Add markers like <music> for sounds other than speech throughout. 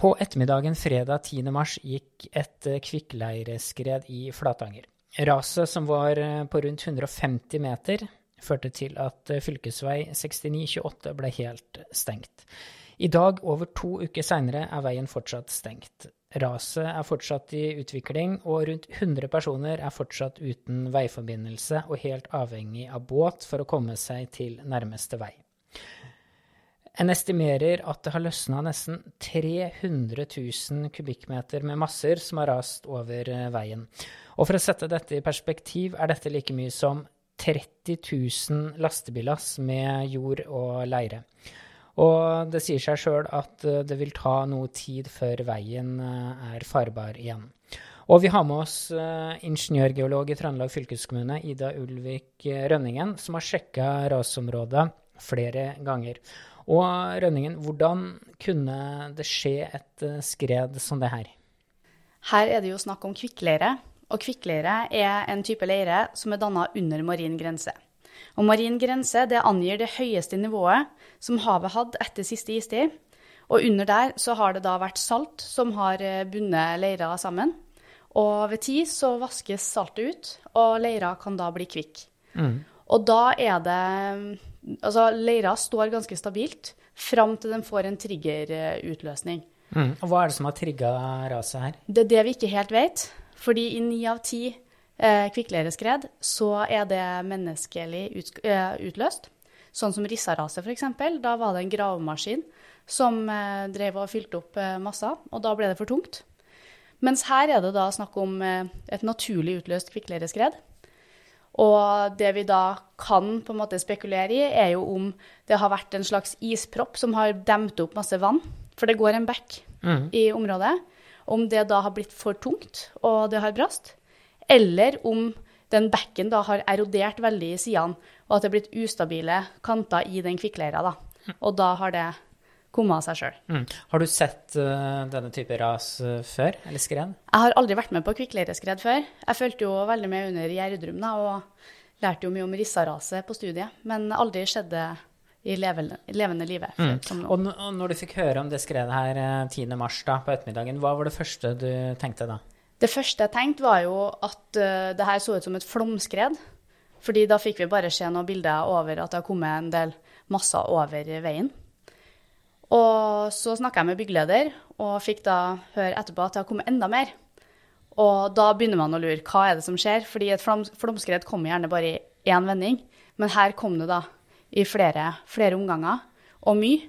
På ettermiddagen fredag 10. mars gikk et eh, kvikkleireskred i Flatanger. Raset, som var eh, på rundt 150 meter, førte til at eh, fylkesvei 6928 ble helt stengt. I dag, over to uker seinere, er veien fortsatt stengt. Raset er fortsatt i utvikling, og rundt 100 personer er fortsatt uten veiforbindelse og helt avhengig av båt for å komme seg til nærmeste vei. En estimerer at det har løsna nesten 300 000 kubikkmeter med masser som har rast over eh, veien. Og for å sette dette i perspektiv, er dette like mye som 30 000 lastebillass med jord og leire. Og det sier seg sjøl at eh, det vil ta noe tid før veien eh, er farbar igjen. Og vi har med oss ingeniørgeolog i Trøndelag fylkeskommune, Ida Ulvik Rønningen, som har sjekka rasområdet flere ganger. Og Rønningen, hvordan kunne det skje et eh, skred som det her? Her er det jo snakk om kvikkleire. Og kvikkleire er en type leire som er danna under marin grense. Og marin grense det angir det høyeste nivået som havet hadde etter siste istid. Og under der så har det da vært salt som har eh, bundet leira sammen. Og ved tid så vaskes saltet ut, og leira kan da bli kvikk. Mm. Og da er det Altså, leira står ganske stabilt fram til den får en triggerutløsning. Mm. Og hva er det som har trigga raset her? Det er det vi ikke helt vet. Fordi i ni av ti eh, kvikkleireskred så er det menneskelig ut, eh, utløst. Sånn som Rissa-raset, f.eks. Da var det en gravemaskin som eh, drev og fylte opp eh, masser, og da ble det for tungt. Mens her er det da snakk om eh, et naturlig utløst kvikkleireskred. Og det vi da kan på en måte spekulere i, er jo om det har vært en slags ispropp som har demt opp masse vann. For det går en bekk mm. i området. Om det da har blitt for tungt, og det har brast. Eller om den bekken da har erodert veldig i sidene, og at det er blitt ustabile kanter i den kvikkleira. da. Og da har det komme av seg sjøl. Mm. Har du sett uh, denne type ras uh, før, eller skred? Jeg har aldri vært med på kvikkleireskred før. Jeg fulgte jo veldig med under Gjerdrum da, og lærte jo mye om Rissa-raset på studiet, men aldri skjedde i levende, levende livet. Mm. Og, og, når du fikk høre om det skredet her 10. Eh, mars da, på ettermiddagen, hva var det første du tenkte da? Det første jeg tenkte, var jo at uh, det her så ut som et flomskred. Fordi da fikk vi bare se noen bilder over at det har kommet en del masser over veien. Og så snakka jeg med byggeleder, og fikk da høre etterpå at det har kommet enda mer. Og da begynner man å lure. Hva er det som skjer? Fordi et flomskred kommer gjerne bare i én vending. Men her kom det da i flere, flere omganger, og mye.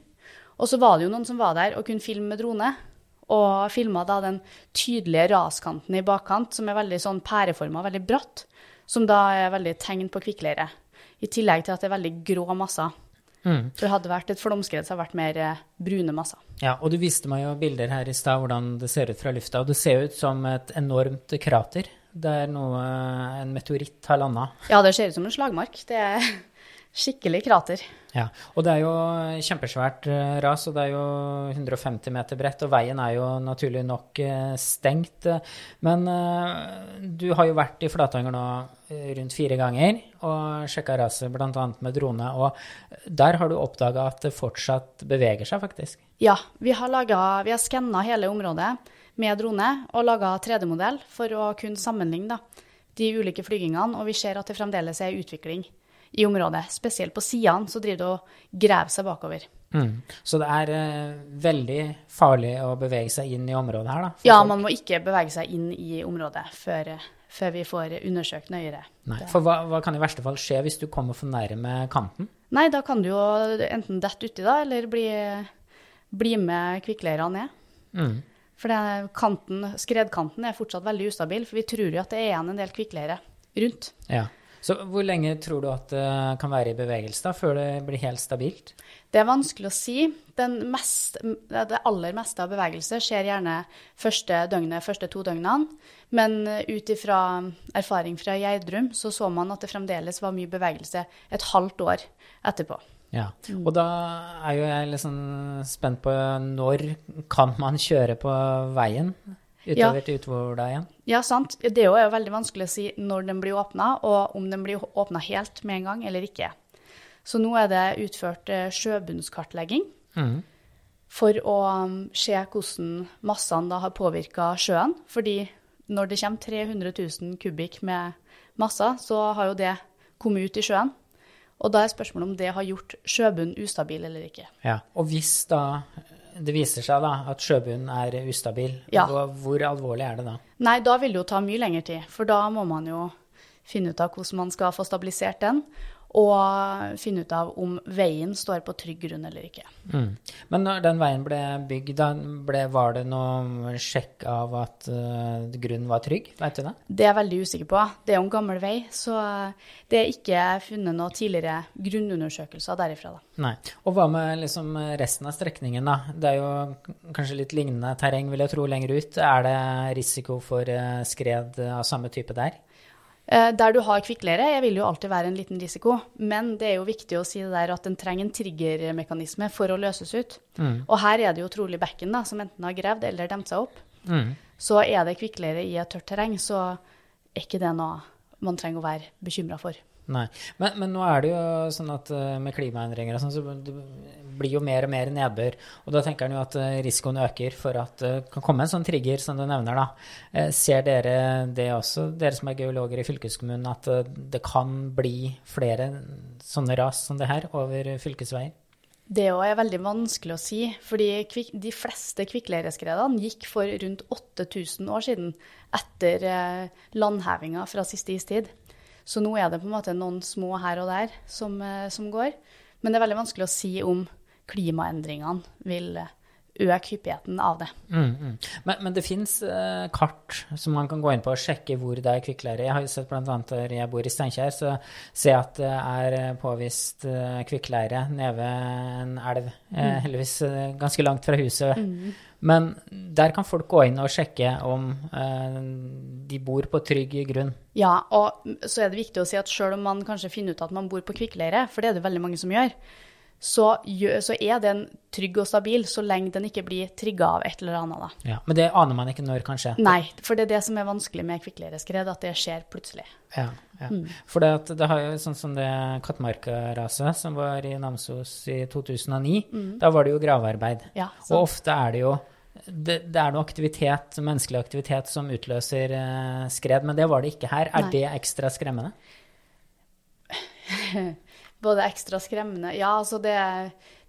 Og så var det jo noen som var der og kunne filme med drone. Og filma da den tydelige raskanten i bakkant, som er veldig sånn pæreforma, veldig bratt. Som da er veldig tegn på kvikkleire. I tillegg til at det er veldig grå masser. Mm. For hadde vært et flomskred, så hadde det vært mer eh, brune masser. Ja, og du viste meg jo bilder her i stad hvordan det ser ut fra lufta. Og det ser ut som et enormt krater der noe, en meteoritt har landa. Ja, det ser ut som en slagmark. Det er skikkelig krater. Ja, og det er jo kjempesvært eh, ras, og det er jo 150 meter bredt, og veien er jo naturlig nok eh, stengt. Men du har jo vært i Flatanger nå rundt fire ganger og sjekka raset bl.a. med drone. Og der har du oppdaga at det fortsatt beveger seg, faktisk? Ja, vi har, laget, vi har skanna hele området med drone og laga 3D-modell for å kunne sammenligne da, de ulike flygingene. Og vi ser at det fremdeles er utvikling i området. Spesielt på sidene så driver det og graver seg bakover. Mm. Så det er eh, veldig farlig å bevege seg inn i området her, da? Ja, folk. man må ikke bevege seg inn i området før før vi får undersøkt nøyere. Nei, For hva, hva, kan i verste fall skje hvis du kommer for nærme kanten? Nei, da kan du jo enten dette uti, da, eller bli, bli med kvikkleira ned. Mm. For kanten, skredkanten er fortsatt veldig ustabil, for vi tror jo at det er igjen en del kvikkleire rundt. Ja. Så hvor lenge tror du at det kan være i bevegelse da, før det blir helt stabilt? Det er vanskelig å si. Mest, det aller meste av bevegelse skjer gjerne første døgnet, første to døgnene. Men ut ifra erfaring fra Gjerdrum så så man at det fremdeles var mye bevegelse et halvt år etterpå. Ja, Og da er jo jeg liksom spent på når kan man kjøre på veien? Utover ja. til Utvorda igjen? Ja, sant. Det er jo veldig vanskelig å si når den blir åpna, og om den blir åpna helt med en gang eller ikke. Så nå er det utført eh, sjøbunnskartlegging. Mm. for å um, se hvordan massene da har påvirka sjøen. Fordi når det kommer 300 000 kubikk med masser, så har jo det kommet ut i sjøen. Og da er spørsmålet om det har gjort sjøbunnen ustabil eller ikke. Ja, Og hvis da det viser seg da at sjøbunnen er ustabil, Ja. hvor, hvor alvorlig er det da? Nei, da vil det jo ta mye lengre tid, for da må man jo finne ut av hvordan man skal få stabilisert den, og finne ut av om veien står på trygg grunn eller ikke. Mm. Men når den veien ble bygd, ble, var det noe sjekk av at uh, grunnen var trygg? Vet du det? Det er jeg veldig usikker på. Det er jo en gammel vei, så det er ikke funnet noen tidligere grunnundersøkelser derifra. da. Nei. Og hva med liksom resten av strekningen, da? Det er jo kanskje litt lignende terreng, vil jeg tro, lenger ut. Er det risiko for eh, skred av samme type der? Eh, Der du har kvikkleire, vil jo alltid være en liten risiko, men det er jo viktig å si det der at den trenger en triggermekanisme for å løses ut. Mm. Og her er det jo trolig bekken da, som enten har gravd eller demt seg opp. Mm. Så er det kvikkleire i et tørt terreng, så er ikke det noe man trenger å være bekymra for. Nei. Men, men nå er det jo sånn at eh, med klimaendringer og sånn, så det blir jo mer og mer nedbør. Og da tenker en jo at eh, risikoen øker for at det kan komme en sånn trigger som du nevner, da. Eh, Ser dere det også, dere som er geologer i fylkeskommunen, at eh, det kan bli flere sånne ras som det her over fylkesveier? Det òg er veldig vanskelig å si, fordi de fleste kvikkleireskredene gikk for rundt 8000 år siden, etter eh, landhevinga fra siste istid. Så nå er det på en måte noen små her og der som, eh, som går. Men det er veldig vanskelig å si om klimaendringene vil eh, øke hyppigheten av det. Mm, mm. Men, men det fins eh, kart som man kan gå inn på og sjekke hvor det er kvikkleire. Jeg har jo sett bl.a. der jeg bor i Steinkjer, så ser jeg at det er eh, påvist eh, kvikkleire nede ved en elv. Eh, heldigvis eh, ganske langt fra huset. Men der kan folk gå inn og sjekke om eh, de bor på trygg grunn. Ja, og så er det viktig å si at selv om man kanskje finner ut at man bor på kvikkleire, for det er det veldig mange som gjør, så, så er den trygg og stabil så lenge den ikke blir trigga av et eller annet. Da. Ja, men det aner man ikke når, kanskje. Nei, for det er det som er vanskelig med kvikkleireskred, at det skjer plutselig. Ja, ja. For det, det har jo sånn som det Kattmarka-raset som var i Namsos i 2009, da var det jo gravearbeid. Ja, Og ofte er det jo det, det er noe aktivitet, menneskelig aktivitet som utløser eh, skred, men det var det ikke her. Er Nei. det ekstra skremmende? <laughs> Både ekstra skremmende Ja, altså det,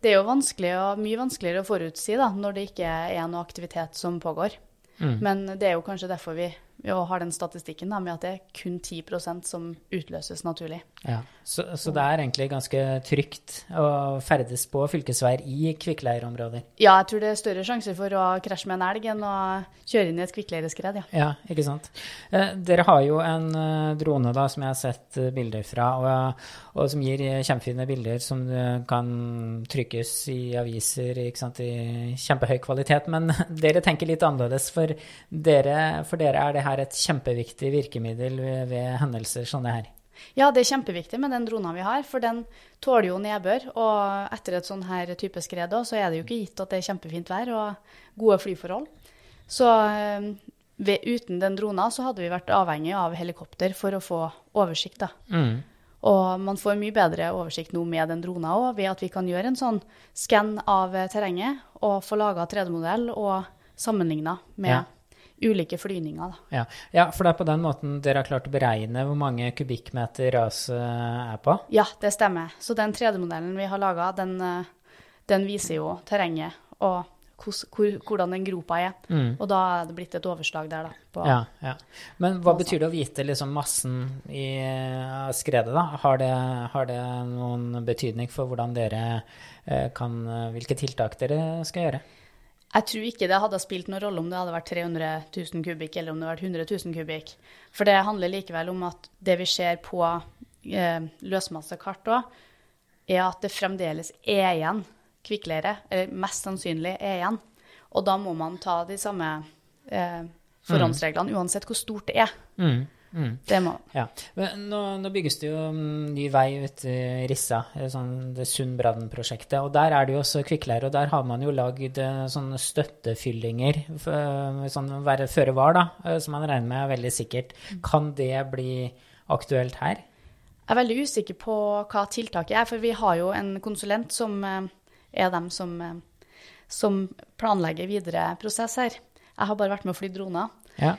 det er jo vanskelig og mye vanskeligere å forutsi da, når det ikke er noe aktivitet som pågår. Mm. Men det er jo kanskje derfor vi jo har den statistikken da, med at det er kun 10% som utløses naturlig. Ja. Så, så det er egentlig ganske trygt å ferdes på fylkesveier i kvikkleireområder? Ja, jeg tror det er større sjanse for å krasje med en elg enn å kjøre inn i et kvikkleireskred, ja. Ja, ikke sant. Eh, dere har jo en eh, drone da, som jeg har sett eh, bilder fra, og, og som gir kjempefine bilder som kan trykkes i aviser ikke sant, i kjempehøy kvalitet. Men <laughs> dere tenker litt annerledes. For dere, for dere er det her et kjempeviktig virkemiddel ved, ved hendelser som det her. Ja, det er kjempeviktig med den drona vi har, for den tåler jo nedbør. Og etter et sånn her type skred så er det jo ikke gitt at det er kjempefint vær og gode flyforhold. Så eh, ved, uten den drona så hadde vi vært avhengig av helikopter for å få oversikt, da. Mm. Og man får mye bedre oversikt nå med den drona òg, ved at vi kan gjøre en sånn skann av terrenget og få laga 3D-modell og sammenligna med Ja. Ulike flyvninger. Ja. ja, for det er på den måten dere har klart å beregne hvor mange kubikkmeter raset er på? Ja, det stemmer. Så den 3D-modellen vi har laga, den, eh, den viser jo terrenget og hvordan den gropa er. Mm. Og da er det blitt et overslag der, da. På, Ja, ja. Men hva betyr det å vite liksom massen i skredet, da? Har det, har det noen betydning for hvordan dere eh, kan Hvilke tiltak dere skal gjøre? Jeg tror ikke det hadde spilt noen rolle om det hadde vært 300 000 kubikk eller om det hadde vært 100 000 kubikk. For det handler likevel om at det vi ser på eh, løsmassekart òg, er at det fremdeles er igjen kvikkleire, eller mest sannsynlig er igjen. Og da må man ta de samme eh, forhåndsreglene uansett hvor stort det er. Mm, mm. Det må Ja. Men nå, nå bygges det jo mm, ny vei ut i Rissa, eh, sånn det Sundbrannen-prosjektet. Og der er det jo også kvikkleire, og der har man jo lagd eh, sånne støttefyllinger, f- sånn være føre var, da, eh, som man regner med er veldig sikkert. Kan det bli aktuelt her? Jeg er veldig usikker på hva tiltaket er, for vi har jo en konsulent som eh, er dem som, eh, som planlegger videre prosess her. Jeg har bare vært med å fly droner. Ja.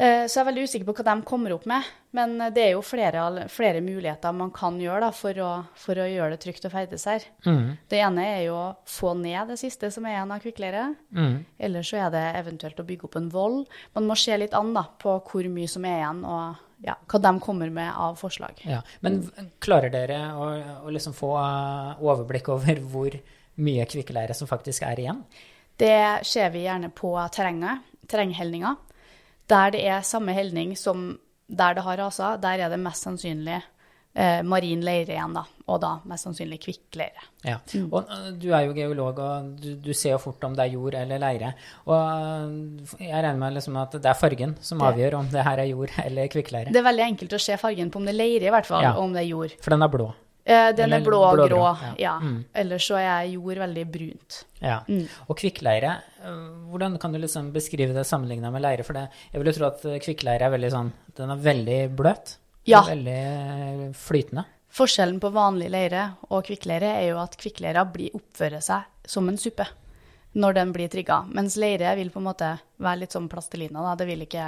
Eh, Så jeg er veldig usikker på hva de kommer opp med. Men det er jo flere, flere muligheter man kan gjøre da, for, å, for å gjøre det trygt å ferdes her. Mm. Det ene er jo å få ned det siste som er igjen av kvikkleiret. Mm. Eller så er det eventuelt å bygge opp en vold. Man må se litt an da, på hvor mye som er igjen, og ja, hva de kommer med av forslag. Ja. Men klarer dere å, å liksom få eh, overblikk over hvor mye kvikkleire som faktisk er igjen? Det ser vi gjerne på terrenget, terrenghelninga. Der det er samme helning som der det har rasa, der er det mest sannsynlig eh, marin leire igjen, da. Og da mest sannsynlig kvikkleire. Ja. Og eh, du er jo geolog, og du, du ser jo fort om det er jord eller leire. Og eh, jeg regner med liksom at det er fargen som Det- avgjør om det her er jord eller kvikkleire. Det er veldig enkelt å se fargen på om det er leire, i hvert fall, Ja. og om det er jord. For den er blå. Eh, den Eller er blå blågrå, grå, ja. ja. Mm. Ellers så er jord veldig brunt. Ja. Mm. Og kvikkleire, eh, hvordan kan du liksom beskrive det sammenligna med leire? For det, jeg vil jo tro at eh, kvikkleire er veldig sånn Den er veldig bløt. Ja. Veldig flytende. Forskjellen på vanlig leire og kvikkleire er jo at kvikkleira oppfører seg som en suppe når den blir trigga, mens leire vil på en måte være litt som plastelina. Da. Det, vil ikke,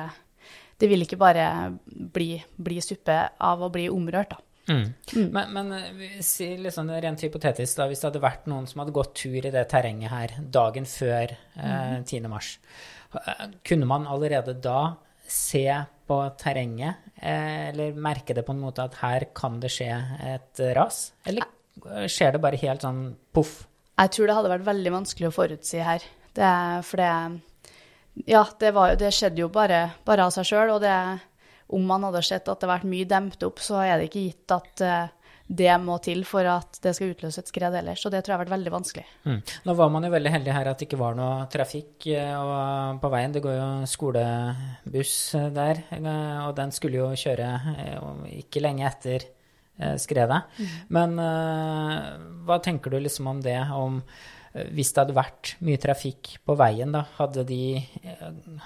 det vil ikke bare bli, bli suppe av å bli omrørt, da. Mm. Men, men si vi sier litt sånn rent hypotetisk, da, hvis det hadde vært noen som hadde gått tur i det terrenget her dagen før eh, 10. mars, eh, kunne man allerede da se på terrenget, eh, eller merke det på en måte at her kan det skje et ras? Eller eh, skjer det bare helt sånn poff? Jeg tror det hadde vært veldig vanskelig å forutsi her. Det, er- for det Ja, det, var, det skjedde jo bare, bare av seg sjøl, og det om man hadde sett at det har vært mye demt opp, så er det ikke gitt at eh, det må til for at det skal utløse et skred ellers. Og det tror jeg har vært veldig vanskelig. Mm. Nå var man jo veldig heldig her at det ikke var noe trafikk eh, på veien. Det går jo skolebuss eh, der, og den skulle jo kjøre ikke lenge etter skredet. skredet. Men hva tenker du liksom om det, om hvis det hadde vært mye trafikk på veien, da, hadde, de, eh,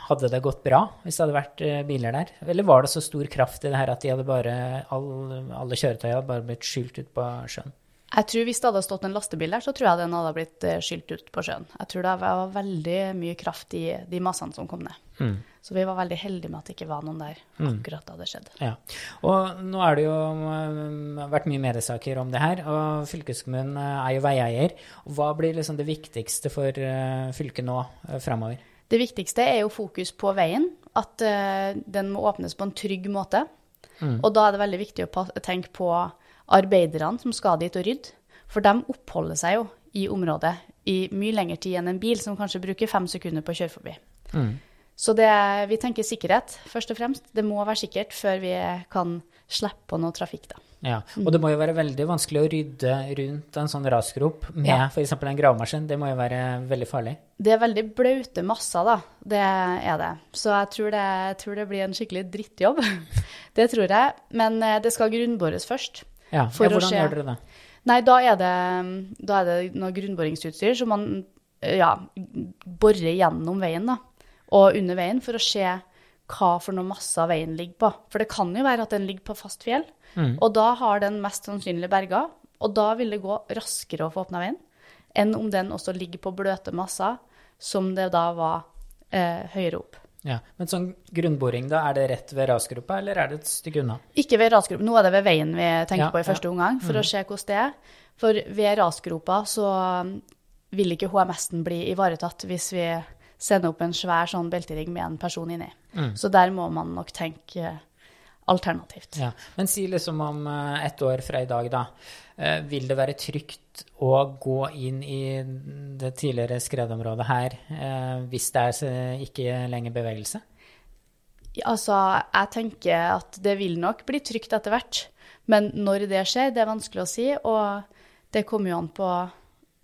hadde det gått bra hvis det hadde vært eh, biler der? Eller var det så stor kraft i det her at de hadde bare, all, alle kjøretøy hadde bare blitt skylt ut på sjøen? Jeg tror Hvis det hadde stått en lastebil der, så tror jeg den hadde blitt eh, skylt ut på sjøen. Jeg tror det var veldig mye kraft i de massene som kom ned. Mm. Så vi var veldig heldige med at det ikke var noen der akkurat da det skjedde. Ja. Og nå er det jo um, vært mye mediesaker om det her, og fylkeskommunen uh, er jo veieier. Hva blir liksom det viktigste for uh, fylket nå framover? Det viktigste er jo fokus på veien, at eh, den må åpnes på en trygg måte. Mm. Og da er det veldig viktig å tenke på arbeiderne som skal dit og rydde. For de oppholder seg jo i området i mye lengre tid enn en bil, som kanskje bruker fem sekunder på å kjøre forbi. Mm. Så det, vi tenker sikkerhet, først og fremst. Det må være sikkert før vi kan slippe på noe trafikk, da. Ja. Og det må jo være veldig vanskelig å rydde rundt en sånn rasgrop med Ja. f.eks. en gravemaskin. Det må jo være veldig farlig. Det er veldig blaute masser, da. Det er det. Så jeg tror det, jeg tror det blir en skikkelig drittjobb. <laughs> Det tror jeg. Men eh, det skal grunnbores først. Ja, For ja å Hvordan se- gjør dere det? Nei, da er det, da er det noe grunnboringsutstyr som man ja, borer gjennom veien da, og under veien for å se hva for noe masse av veien ligger på. For det kan jo være at den ligger på fast fjell, Mm. og da har den mest sannsynlig berga, og da vil det gå raskere å få åpna veien enn om den også ligger på bløte masser, som det da var eh, høyere opp. Ja. Men sånn grunnboring, da, er det rett ved rasgruppa, eller er det et stykke unna? Ikke ved rasgruppa, Nå er det ved veien vi tenker Ja, på i første ja. Mm. omgang, for å se hvordan det er. For ved rasgropa så um, vil ikke HMS-en bli ivaretatt hvis vi sender opp en svær sånn beltering med en person inni. Mm. Så der må man nok tenke eh, alternativt. Ja. Men si liksom om eh, ett år fra i dag, da. eh, Vil det være trygt å gå inn i det tidligere skredområdet her eh, hvis det er eh, ikke lenger bevegelse? Altså, jeg tenker at det vil nok bli trygt etter hvert. Men når det skjer, det er vanskelig å si. Og det kommer jo an på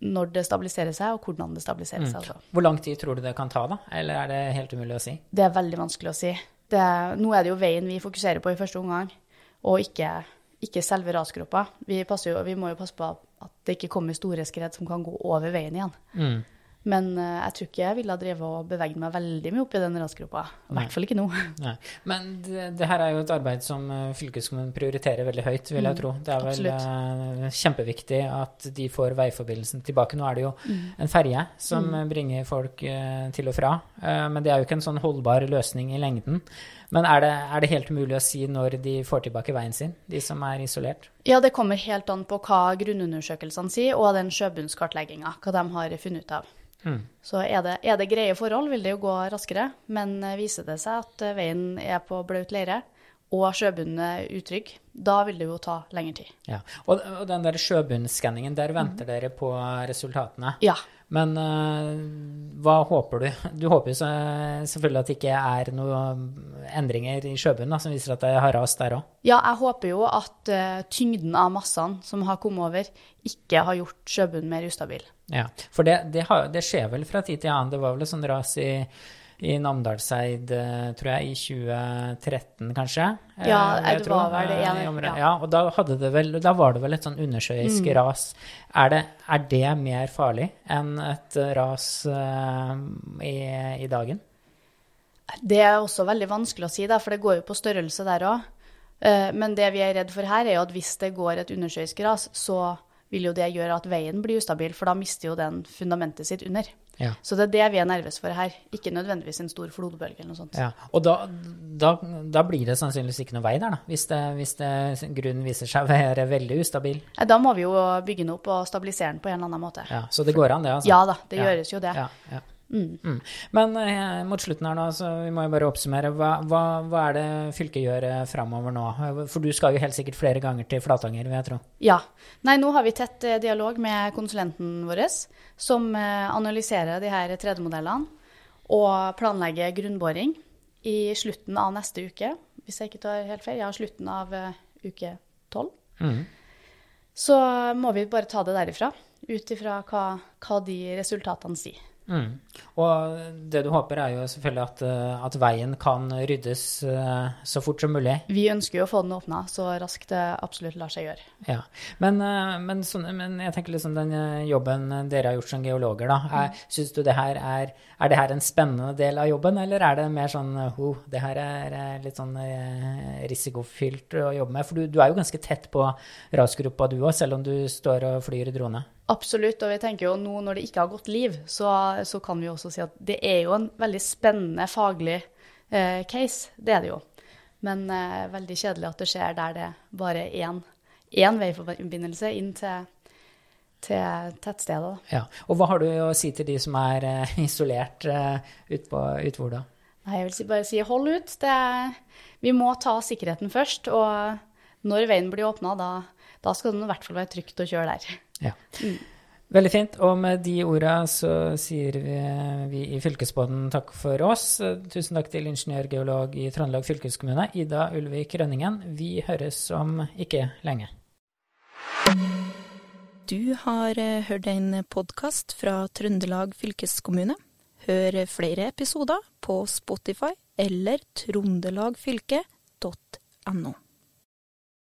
når det stabiliserer seg, og hvordan det stabiliserer seg. Altså. Hvor lang tid tror du det kan ta, da? Eller er det helt umulig å si? Det er veldig vanskelig å si. Det, nå er det jo veien vi fokuserer på i første omgang, og ikke, ikke selve rasgropa. Vi, jo, vi må jo passe på at det ikke kommer store skred som kan gå over veien igjen. Mm. Men uh, jeg tror ikke jeg ville ha drevet og beveget meg veldig mye opp i den rasgruppa. I hvert fall ikke nå. <laughs> Nei. Men det, det her er jo et arbeid som eh, fylkeskommunen prioriterer veldig høyt, vil jeg Mm, tro. Det er vel uh, kjempeviktig at de får veiforbindelsen tilbake. Nå er det jo Mm. en ferje som Mm. bringer folk uh, til og fra, men det er jo ikke en sånn holdbar løsning i lengden. Men er det, er det helt umulig å si når de får tilbake veien sin, de som er isolert? Ja, det kommer helt an på hva grunnundersøkelsene sier, og den sjøbunnskartlegginga, hva de har funnet ut av. Mm. Så er det, er det greie forhold, vil det jo gå raskere. Men eh, viser det seg at eh, veien er på blaut leire, og sjøbunnen er utrygg, da vil det jo ta lengre tid. Ja. Og, og den der sjøbunnskanningen, der venter dere på resultatene. Ja. Men eh, hva håper du? Du håper jo selvfølgelig at det ikke er noen endringer i sjøbunnen som viser at det har rast der òg. Ja, jeg håper jo at eh, tyngden av massene som har kommet over, ikke har gjort sjøbunnen mer ustabil. Ja. For det, det, har, det skjer vel fra tid til annen. Det var vel et sånt ras i, i Namdalseid, eh, tror jeg, i 2013 kanskje? eh, Ja, det var vel det eh, ja. ja. Og da, det vel, da var det vel et sånn undersjøisk Mm. ras. Er det, er det mer farlig enn et ras uh, i, i dagen? Det er også veldig vanskelig å si, da, for det går jo på størrelse der òg. Men det vi er redd for her, er jo at hvis det går et undersjøisk ras, så vil jo det gjøre at veien blir ustabil, for da mister jo den fundamentet sitt under. Ja. Så det er det vi er nervøse for her, ikke nødvendigvis en stor flodbølge eller noe sånt. Ja, og da, da, da blir det sannsynligvis ikke noe vei der, da, hvis, det, hvis det, grunnen viser seg å være veldig ustabil. Ja, Da må vi jo bygge den opp og stabilisere den på en eller annen måte. Ja, så det går an, det, altså? Ja da, det gjøres jo det. Mm. Mm. Men eh, mot slutten her nå, så vi må jo bare oppsummere. Hva, hva, hva er det fylket gjør eh, framover nå? For du skal jo helt sikkert flere ganger til Flatanger, vil jeg tro. Ja. Nei, nå har vi tett eh, dialog med konsulenten vår, som eh, analyserer de her 3D-modellene og planlegger grunnboring i slutten av neste uke, hvis jeg ikke tar helt feil. Ja, slutten av uke 12. Mm. Så må vi bare ta det derifra, ut ifra hva, hva de resultatene sier. Mm. Og det du håper, er jo selvfølgelig at, eh, at veien kan ryddes eh, så fort som mulig. Vi ønsker jo å få den åpna så raskt det absolutt lar seg gjøre. Ja, men, eh, men, sånn, men jeg tenker liksom den jobben dere har gjort som geologer, da. Er, Syns du det her er, er det her en spennende del av jobben, eller er det mer sånn oh, det her er litt sånn risikofylt å jobbe med? For du, du er jo ganske tett på rasgruppa du òg, selv om du står og flyr i drone. Absolutt, og vi tenker jo nå når det ikke har gått liv, så, så kan vi også si at det er jo en veldig spennende faglig eh, case. Det er det jo. Men eh, veldig kjedelig at det skjer der det bare er én, én veiforbindelse inn til, til tettstedet. Ja. Og hva har du å si til de som er eh, isolert uh, ute på utfor, da? Nei, jeg vil si, bare si hold ut. Det vi må ta sikkerheten først, og når veien blir åpna, da, da skal det i hvert fall være trygt å kjøre der. Ja. Veldig fint. Og med de orda så sier vi, vi i Fylkesbåten takk for oss. Tusen takk til ingeniørgeolog i Trøndelag fylkeskommune, Ida Ulvik Rønningen. Vi høres om ikke lenge. Du har eh, hørt en podkast fra Trøndelag fylkeskommune. Hør flere episoder på Spotify eller trondelagfylket.no.